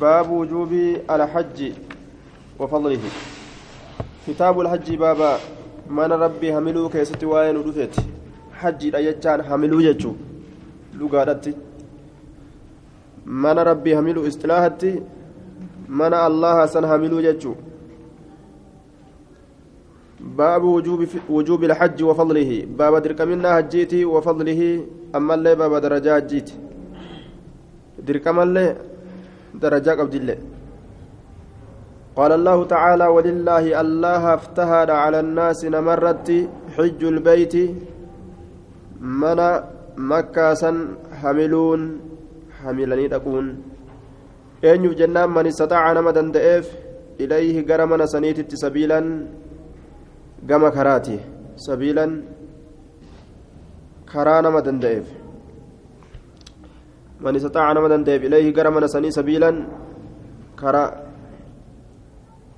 باب وجوب الحج وفضله. كتاب الحج بابا من ربي هملو كيستي وين ودفت حج يجان هملو يجو. لغادتي. من ربي هملو استلاهتي من الله سن هملو يجو. باب وجوب وجوب الحج وفضله. باب دركمنا حجيتي وفضله. أما اللي باب درجات جيتي دركم اللي درجات قبد الله. قال الله تعالى ولله الله افتهد على الناس نمرت حج البيت من مكة حملون حملني تكون أن جنان من استطاع نما دندئف إليه قرمنا سنيت سبيلا قم كراتي. سبيلا كرا نما دندئف من استطاع نما دندئف إليه قرمنا سني سبيلا كرا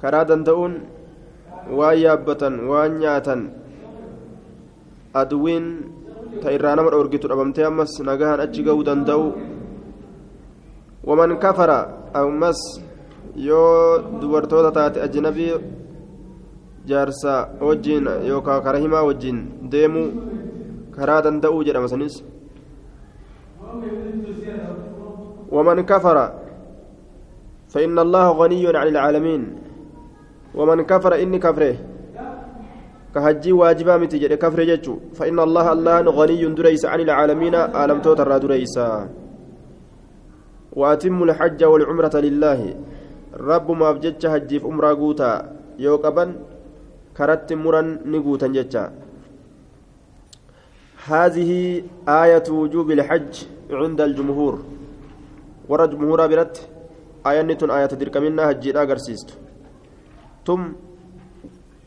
karaa danda'uun waan yaabbatan waan nyaatan aduwiin ta irraa nama dhoorgitu dhabamtee ammas nagahan achi ga'uu danda'u waman kafara ammas yoo dubartoota taate ajnabii jaarsa wajjiin yookaan kara himaa wajjiin deemuu karaa danda'uu jedhama sanis ومن كفر فإن الله غني عن العالمين. ومن كفر إني كفره. كهجي واجبا متي كفر جتشو. فإن الله الله غني دريس عن العالمين. عالم توتر دريسا وأتم الحج والعمرة لله. رب ما بجتش هجي في أمرا قوتا. يوكبا كرت مرا نقوتا جتشا. هذه آية وجوب الحج عند الجمهور. جمهور برت آية نتون آية تدرك منها هجي لا ثم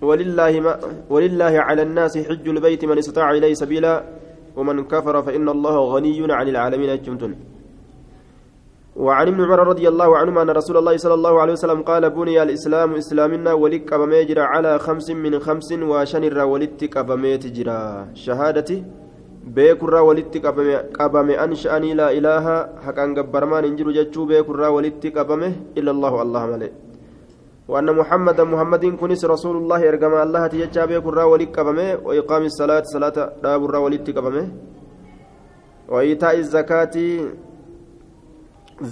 ولله ما ولله على الناس حج البيت من استطاع إليه سبيلا ومن كفر فإن الله غني عن العالمين أجمتن وعن ابن عمر رضي الله عنهما أن رسول الله صلى الله عليه وسلم قال بني الإسلام إسلامنا ولك أبميجرا على خمس من خمس وشنر ولتك أبميتجرا شهادتي beekurraa walitti qabame an sha'anii laa ilaaha haqaan gabbarmaan hin jiru jechuu beekurraa walitti qabame illa allahu allah malee وأن محمد محمد كنس رسول الله إرجما الله تيجا بيك الرا ولك قبمه وإقام الصلاة صلاة داب الرا ولك قبمه وإيتاء الزكاة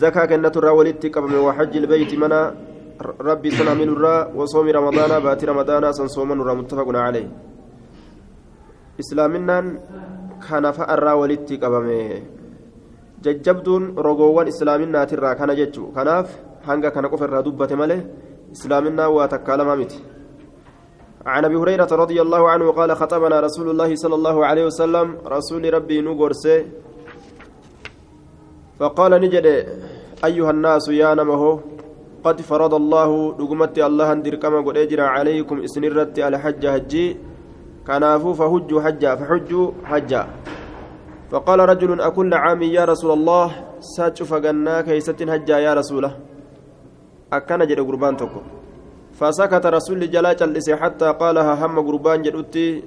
زكاة كنة الرا ولك قبمه وحج البيت منا ربي سنة من الرا وصوم رمضان بات رمضان سنصوم متفق عليه إسلامنا فأرا ولك قبمه ججبدون رجوان إسلامنا ترى كان ججو كناف hanga kana qofa irraa dubbate malee islaaminaa waa takkaa lama miti. عن ابي هريره رضي الله عنه قال خطبنا رسول الله صلى الله عليه وسلم رسول ربي نغرسه فقال نجد ايها الناس يا نمه قد فرض الله دغمت الله اندر كما قد اجرى عليكم اسنرت على حج كنافوا فحجوا حجا فحجوا حجا فقال رجل أكل عام يا رسول الله ساتش فقنا كيست حجا يا رسوله tokko fasakata rasulli jalaa cal'ise hattaa qaalaha hamma gurbaan jedhutti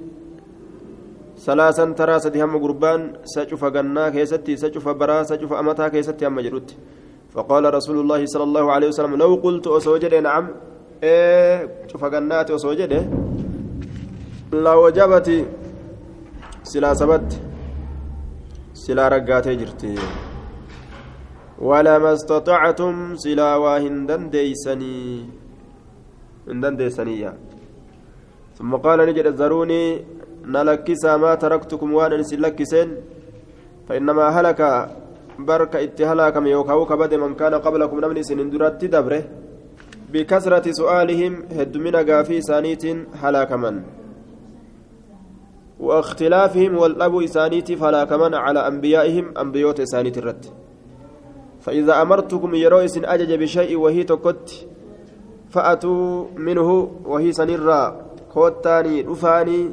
salaasan taraa sadi hamma gurbaan sa cufa gannaa keessatti sa cufa baraa sa cufa amataa keessatti hamma jedhutti فقال رسول الله صلى الله عليه وسلم لو قلت أسوجد نعم إيه شوف جنات أسوجد لوجبت سلا سبت سلا رقات جرتي. ولما استطعتم سلا وهندن ديسني هندن ديسنية ثم قال نجد ذروني نلكسا ما تركتكم وأنا نسلكسين فإنما هلك برك اتهلاكم يوكاو كبد من كان قبلكم نمني سنين درات دبره بكثرة سؤالهم هدمنا قافي سانيت هلاكمن واختلافهم والأبو إسانيت فلاكمن على أنبيائهم أنبيوت إسانيت الرد. فإذا أمرتكم يرويس أجج بشيء وهي تكت فأتوا منه وهي سنرا كوتاني رفاني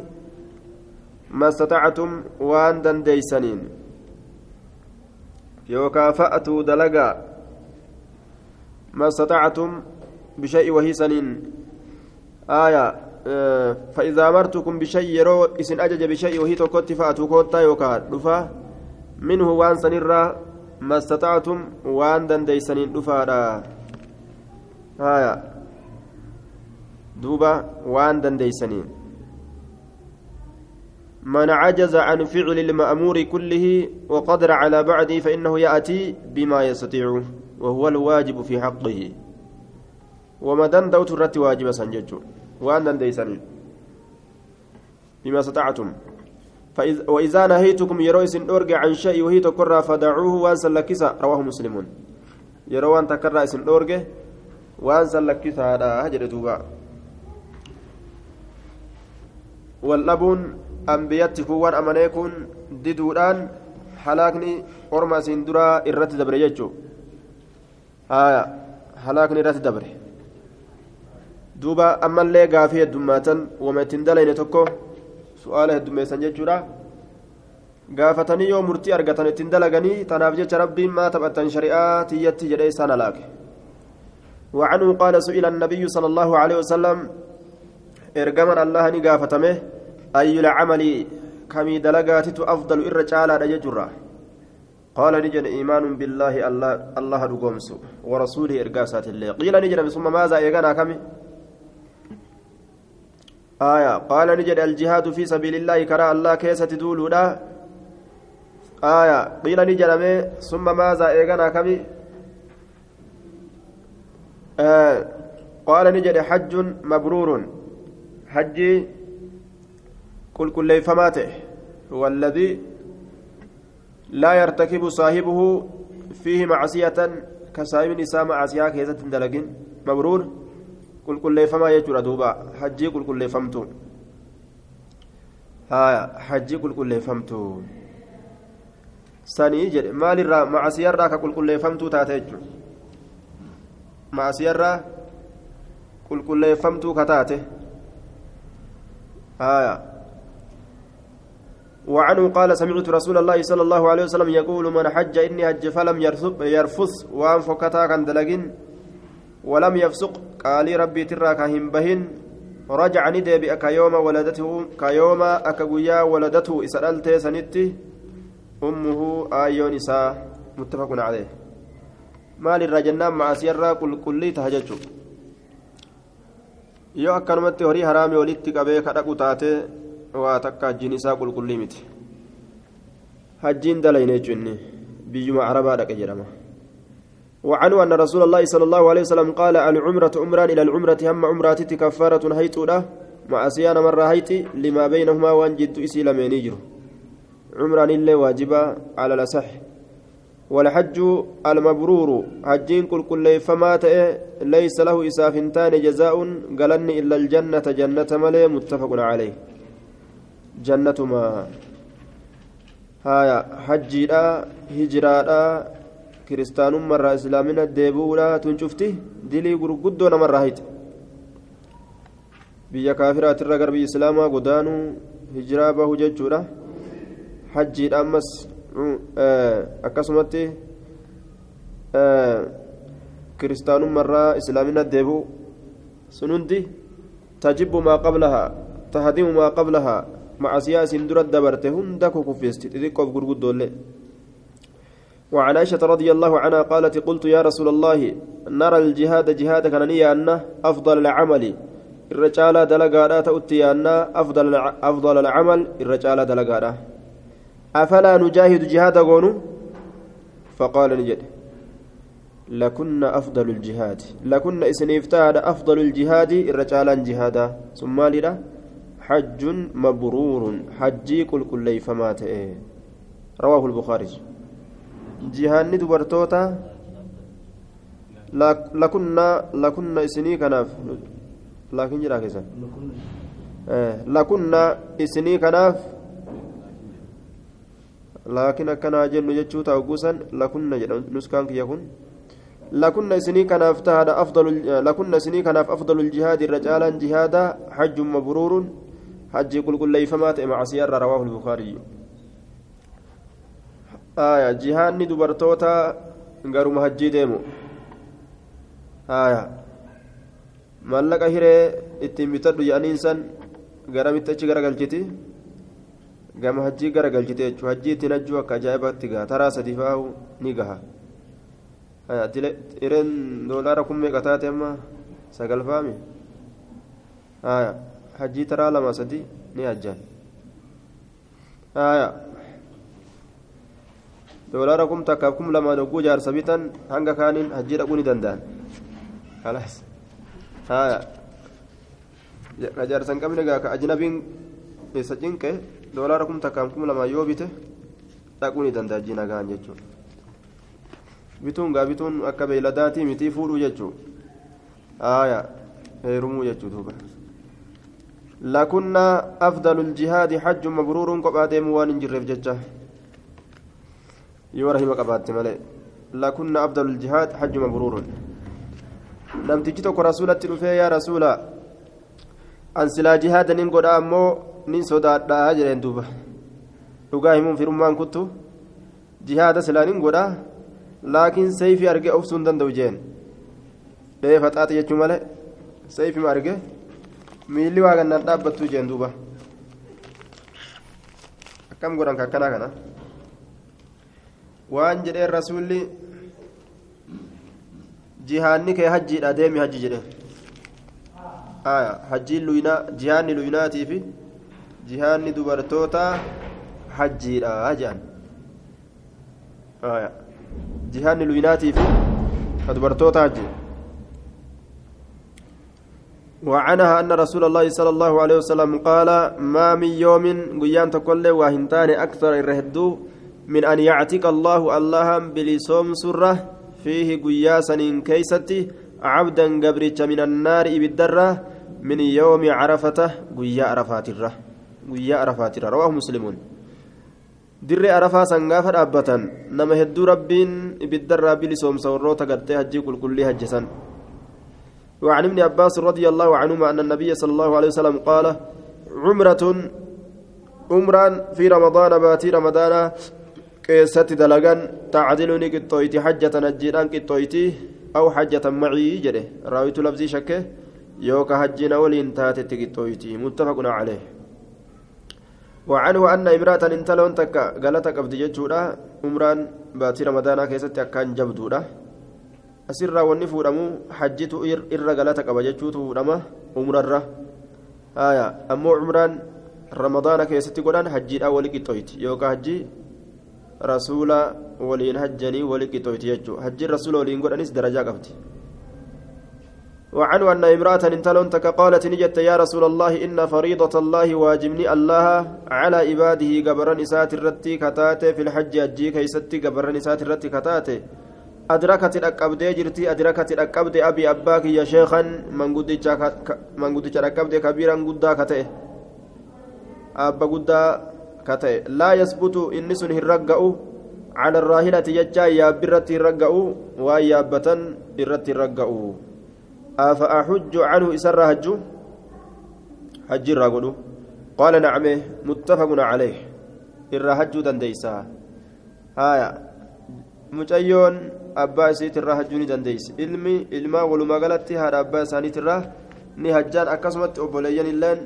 ما استطعتم وان دنديسنين. يوكا فأتوا دلقا ما استطعتم بشيء وهي سنين. آية. فإذا أمرتكم بشيء يرو إسن أجج بشيء وهي تكت فأتوا كوتا يوكا رفا منه وان سنرا ما استطعتم وان دنديسنين دفادا هايا دوبا وان دنديسنين من عجز عن فعل المأمور كله وقدر على بعده فإنه يأتي بما يستطيع وهو الواجب في حقه. وما دندوت الرت واجب سنججو. وان دنديسنين بما استطعتم وإذا نهيتكم يرويس أرجع عن شيء وهي تكرى فدعوه وأنسى رواه مسلم يروى أن تكرى اسم أرجع وأنسى هذا هجر دوبا واللبون أنبياتك وان أمانيكون ديدودان halaakni orma isin duraa irratti dabre jechuu. Haya halaakni irratti dabre. Duuba ammallee gaafii heddummaatan wama ittiin dalayne tokko su'aala heddummeessan jechuudha gaafatanii yoo murtii argatan ittiin dalaganii tanaaf jecha rabbiin maa taphatan shari'aa tiyyatti jedhee isaan alaake وعنه قال سئل النبي صلى الله عليه وسلم إرجما الله نقافتمه أي العمل كمي دلقاتت أفضل إرجال رججرة قال نجن إيمان بالله الله الله رقمس ورسوله إرقاسات الله قيل نجن ثم ماذا يغنى كمي آية. قال نجد الجهاد في سبيل الله كرا الله كيسة دولودا آية. قيل نجد ثم ماذا إيغانا كبي آه. قال نجد حج مبرور. حج كل كل فماته هو الذي لا يرتكب صاحبه فيه معصية كصاحب نساء معصية كيسة دلقين. مبرور. Qulqulleeffamaa jechuudha duuba hajjii qulqulleeffamtu haya hajjii qulqulleeffamtu sanii jedhe maalirraa macasiyarraa ka qulqulleeffamtuu taate jechuudha macasiyarraa qulqulleeffamtuu ka taate haya وعنه قال سمعت رسول الله صلى الله عليه وسلم يقول من حج إني حج فلم يرفث وأن فكتا كان دلقين ولم يفسق qaalii rabbiitirraa ka hin bahin rajaca ni deebi'a kayooma waladatuhu kayooma akka guyyaa waladatu isa dhaltee sanitti ummuhu aayyoon isaa muttafaqun calee maalirraa jennaan macasiyarraa qulqullii taha jechuu yoo akkanumatti horii haraamii walitti qabee ka dhaqu taate waa takka hajjiin isaa qulqullii miti. Hajjiin dalayne jechuun biyyuma arabaa dhaqe jedhama. وعنه أن رسول الله صلى الله عليه وسلم قال العمرة عمران إلى العمرة هم عمراتي كفارة هيتودا مع سيانة مرة هيتي لما بينهما وان جد إسي لمن يجر عمران إلا واجبة على الأصح. والحج المبرور حجين كل كل فمات ليس له إسافنتان جزاء قالني إلا الجنة جنة ملي متفق عليه. جنة ما هايا حجي هجرا kiristaanummaarraa islaamina deebi'uudha tun cufti dilii gurguddoo namarraa hayte biyya kaafiraatirra gara biyya islaamaa godaanuu hijiraa bahu jechuudha hajjiidha ammas akkasumatti kiristaanummaarraa islaamina deebi'u sun hundi tajibbu maa qablahaa tahdimu maa qablahaa macasiyaa isin dura dabarte hunda kukuffeesti xixiqqoof gurguddoollee وعن عائشة رضي الله عنها قالت قلت يا رسول الله نرى الجهاد جهاد كان أن أفضل العمل. الرجال دلقادا تؤتي أن أفضل أفضل العمل الرجال دلقادا أفلا نجاهد جهاد قونو؟ فقال نجد لكن أفضل الجهاد. لكن إسنيفتاد أفضل الجهاد الرجال جهادا. ثم لنا حج مبرور حجي كل كل فمات رواه البخاري. Lakunna isinii kanaaf laakiin jira keessan lakunna isinii kanaaf laakiin akkanaa jennu jechuu ta'u guusan lakunna jedha nuskaan kiyya kun lakunna isinii kanaaf tahadha afdalu lakunna isinii kanaaf afdalu jihaadi irra caalaan jihaada hajjun mabruurun hajjii qulqulleeyfamaa ta'e macasiyarra rawaahu lbukaariyyu aya jihaanni dubartoota garuma hajjii deemu aya mallaqa hiree ittiin bitadhu jedhaniin san garamitti achi garagalchiti gama hajjii gara galchite jechuudha hajjii ittiin hajjuu akka ajaa'ibatti gaha taraa sadi fa'aa ni gaha ireen doolaara kun meeqa taate amma sagal fa'aami hajjii taraa lama sadi ni hajjaan doolaara lamaan hogguu jaarsa bitan hanga kaaniin hajjii dhaquu ni danda'an ka jaarsa hin qabne gaa ka ajnabiin isa cinqe doolaara kum takkaaf kum lamaa yoo bite dhaquu ni danda'a hajjii nagaan jechuudha bituun gaa bituun akka beeyladaatii mitii fuudhuu jechuudha heerumuu jechuudha duuba. لكنا أفضل الجهاد حج مبرور قبا ديم وان جرف ججة يورهم قبات ملئ لكنا أفضل الجهاد حج مبرور لم تجتك رسولة رفيا يا رسولا أن سلا جهاد ننقل أمو نين صداد لا أجر دوبا dhugaahimuu firummaan kuttu jihaada silaa nin godha laakiin sayfii arge obsuun danda'u jeen dhee faxaati jechuu malee sayfima arge miilli waa gannaan dhaabbattuu jeen duuba akkam godhan kakkanaa kana waan jedheen rasuulli jihaanni kee hajjiidha deemi hajji jedhe hajjiin luynaa jihaanni luynaatii fi jihaanni dubartootaa hajjiidha jedhan jihaanni luynaatii fi dubartoota hajji وعنها أن رسول الله صلى الله عليه وسلم قال ما من يوم قيان تقول وهنتان أكثر الرهدو من أن يعتق الله الله بلسوم سرة فيه قياسا كيستي عبدا قبرج من النار بالدرة من يوم عرفته قيا عرفات الرة قيا عرفات الرة رواه مسلمون dirree arafaa sangaafa dhaabbatan nama hedduu rabbiin ibiddarraa bilisoomsa warroota gartee hajjii qulqullii وعن ابن عباس رضي الله عنهما أن النبي صلى الله عليه وسلم قال عمرة عمران في رمضان باتي رمضان كيست دلغان تعدلني كتويتي حجة نجيران كتويتي أو حجة معي جده راويت لفظي شكه يوكا حجنا ولين تاتي كتويتي متفق عليه وعنه أن امرأة انتلون تكا قالت قبض جتشورا عمران باتي رمضان كيست أكان جبدورا wanni fuudhamu hajjitu irra galata qaba jechuutu fuudhama umrarra. Haya ammoo umraan ramadaana keessatti godhan hajjiidha wali qixxooyti. Yookaan hajji rasuula waliin hajjanii wali qixxooyti jechuudha hajjiin rasuula waliin godhanis darajaa qabdi. وعنه أن امرأة انتلون قالت نجت يا رسول الله إن فريضة الله واجبني الله على عباده قبرا إسات الرتي كتاتي في الحج أجي كيستي قبرا إسات الرتي كتاتي أدركت الأكبدي جرتي أدركت الأكبدي أبي أباك يا شيخا من الأكبدي كبيرا قدا كتئ أبا قدا كتئ لا يثبت إنس هرقأ على الراهلة يجا يا برت هرقأ ويا بتن برت هرقأ أفأحج عنه إسر هج حج الرجل قال نعم متفق عليه الرهج دنديسا هايا mucayyoon abbaa isiitirraa hajjuu ni dandeeyse ilmi ilmaa walumaa galatti haadha abbaa isaaniitirraa ni hajjaan akkasumatti obboleeyyan illeen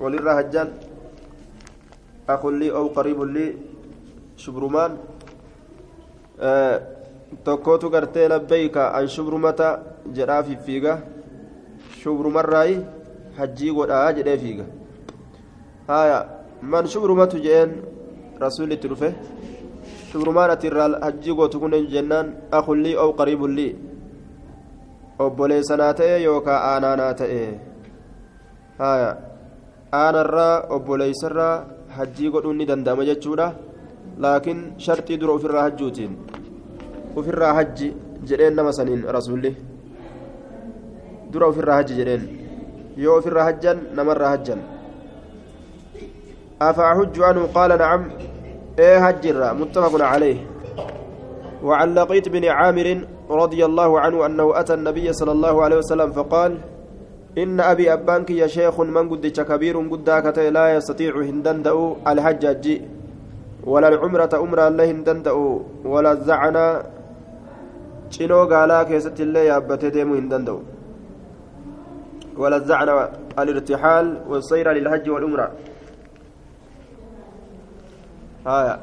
walirraa hajjaan akullii ow qariibullii shubrumaan tokkootu gartee labbeeyka an shubrumata jedhaa fiffiiga shubrumarraayi hajjii godhaa jedhee fiiga haya man shubrumatu jedheen rasuulli itti dhufe shubrumaan ati irraa hajjii gootu kun jennaan akullii ow qariibullii obboleessanaa ta'e yookaa aanaanaa ta'e haya aanarraa obboleeysarraa hajjii godhuun ni danda'ama jechuudha laakiin shartii dura ofirraa hajjuutiin ofirraa hajji jedheen nama saniin rasuulli dura ofirraa hajji jedheen yoo ofirraa hajjan namarraa hajjan أفأحج عنه قال نعم إيه هجر متفق عليه وعن لقيت بن عامر رضي الله عنه أنه أتى النبي صلى الله عليه وسلم فقال إن أبي أبانك يا شيخ من قدش كبير قداك لا يستطيع هندندأ الحجاج ولا العمرة أمرا الله هندندأ ولا الزعنا gaalaa keessatti illee yaabbatee deemuu hin danda'u wala zacna alirtixaal والسير للحج والعمرة haya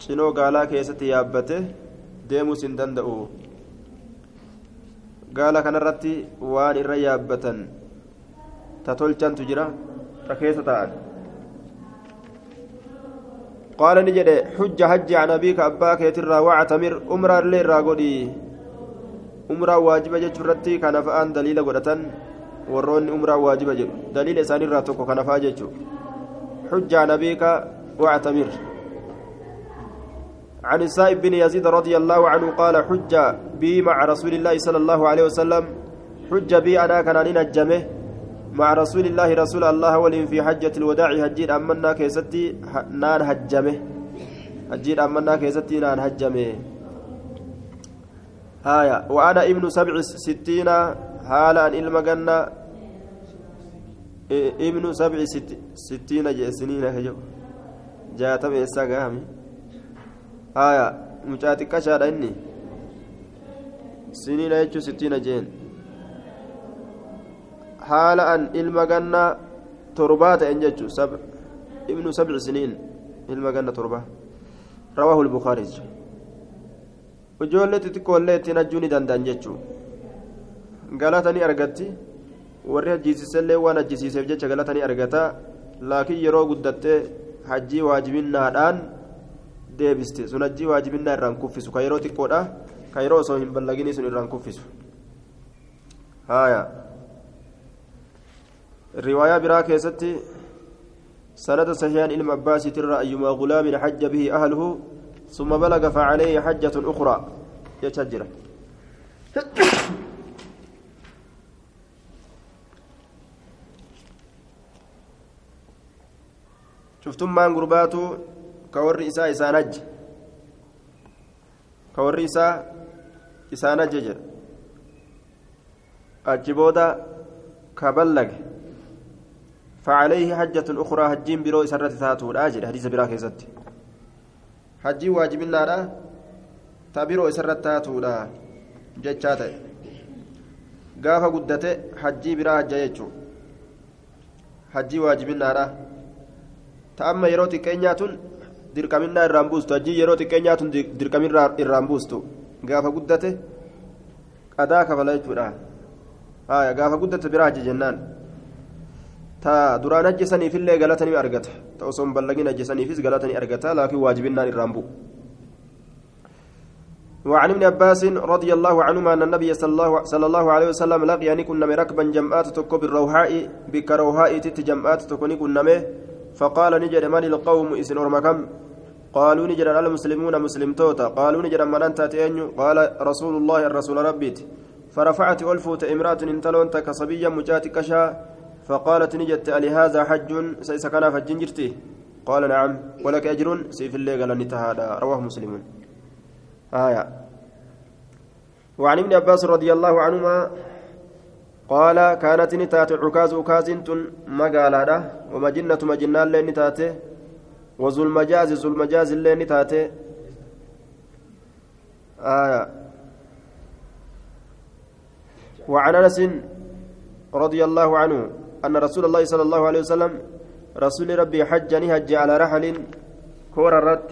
cinoo gaalaa keessatti yaabbate deemuus hin danda'u gaala kanarratti waan irra yaabbatan jira ta keessa ta'an قال نجد حج حج عن أبيك أباك يترى واعتمر أمرا اللي راغودي. أمرا واجبة جترتي كان فآن دليل قدتن. warroonni umraa waajiba jedhu daliila isaaniirraa tokko kana faa jechuu xujjaa nabiika wactamir عن السائب بن يزيد رضي الله عنه قال حج بي مع رسول الله صلى الله عليه وسلم. حج بي أنا كان نجمه مع رسول الله رسول الله ولين في حجة الوداع هجير أمنا كيستي نان هجمه هجير أمنا كيستي نان هجمه هايا وأنا ابن سبع ستين ganna ibnu sabci sittiina jee siniina ka jedhu jaatama eessaa gahame haya mucaa xiqqashaadha inni siniina jechuu sittiina jeen haala an ilma ganna torbaa ta'en jechuu ibnu sabci siniin ilma ganna torba rawaahu lbukaari ijoollee xixiqqoollee ittiin hajjuu ni danda'an jechuu galata ni argatti. Warri hajjiisisellee waan hajjisiiseef jecha galata ni argata. Laakiin yeroo guddattee hajjii waajibinnaadhaan deebiste. Sun hajjii waajibinnaa irraan kuffisu. Ka yeroo xiqqoodha. Ka yeroo osoo hin ballaginii sun irraan kuffisu. Haaya riwaayaa biraa keessatti سند صحيحان علم عباس ترى أيما غلام حج به أهله ثم بلغ فعليه حجة أخرى يتجر gurbaatu ka warri isaa isaan hajje ka warri isaa isaan hajje jedha achi booda ka ballage فعليه حجة أخرى حجين برو سرت تاتو الآجل حديث برا كيست حجي واجبنا لا تبرو سرت تاتو لا جتشات قافا قدت حجي برا يجو حجي واجبنا لا ta'amma yeroo xiqqeenyaa tun dirqaminaa irraan buustu hajjii yeroo xiqqeenyaa tun dirqaminaa irraan buustu gaafa guddate qadaa kafala jechuudha gaafa guddate biraa hajji jennaan hajjisaniifillee galata ni argata. Ta osoo hin ballagin hajjisaniifis galata ni argata laakiin waajibinaan irraan bu'u. وعن ابن عباس رضي الله عنهما أن النبي صلى الله, صلى الله عليه وسلم لقي أن كنا مركبا جمعات تكو بالروحاء بكروهاء تت جمعات تكوني كنا فقال نجد من القوم إسن أرمكم قالوا نجد المسلمون مسلم توتا. قالوا نجد من أنت تأنيو قال رسول الله الرسول ربيت. فرفعت ألفوت امرأة انتلون كصبيا مجاتك كشا. فقالت نجد هذا حج؟ سيسكن فج جرتي. قال نعم. ولك أجر؟ سيف اللي قال هذا رواه مسلم. آية. وعن ابن عباس رضي الله عنهما قال كانت نتات عكاز عكاز مقالة ومجنة مجنة اللي نتات وذو المجاز ذو المجاز اللي نتات. آية. وعن أنس رضي الله عنه أن رسول الله صلى الله عليه وسلم رسول ربي حجني هج على رحل كورا الرت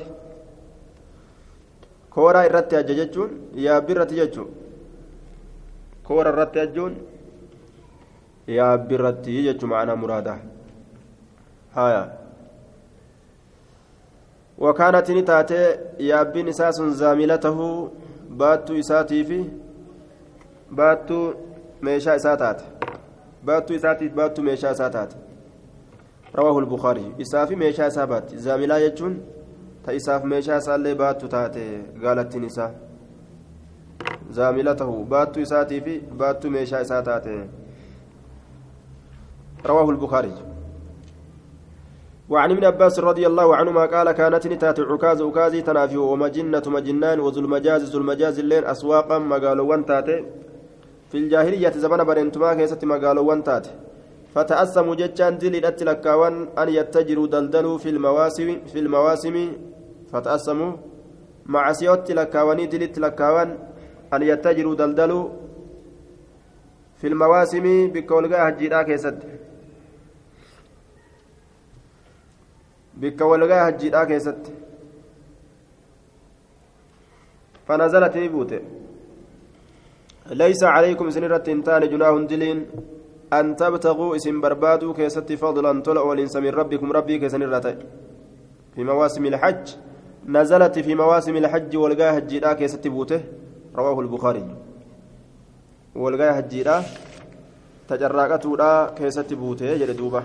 كورا الرت هججتون يا برة جتون كورا الرت هجون irratti jechuun ma'anaa muraada haya wakaanat ni taate yaabbiin isaa sun zaamilatahu baattuu isaatii fi baattuu meeshaa isaa taate baattuu isaatiif baattuu meeshaa isaa taate. رواه البخاري إساف ميشا سابات زاملا يجون تا إساف ميشا سالي باتو تاتي قالت نساء زاملته باتو إساتي في باتو ميشا إساتاتي رواه البخاري وعن ابن عباس رضي الله عنهما قال كانت نتات عكاز عكازي تنافي ومجنة مجنان وذو المجاز ذو اللين أسواقا مقالوا تاتي في الجاهلية زمن برنتما كيسة مقالوان تات فتأسموا جتان دليلت لكاوان أن يتجروا دلدلوا في المواسم في المواسم فتأسموا مع سيوت لكاواني دليلت لكاوان أن يتجروا دلدلوا في المواسم بكولغا هجيرا كيسد بكولغا هجيرا كيسد فنزلت بوته ليس عليكم سنرة تنتان جناه دلين أن تبتغوا اسم بربادو كيست فضلا طلع والإنس من ربكم ربي كسنرة في مواسم الحج نزلت في مواسم الحج والقاه الجيرا كيست بوته رواه البخاري. والقاه الجيرا تجرقته كيست بوته جل دوبه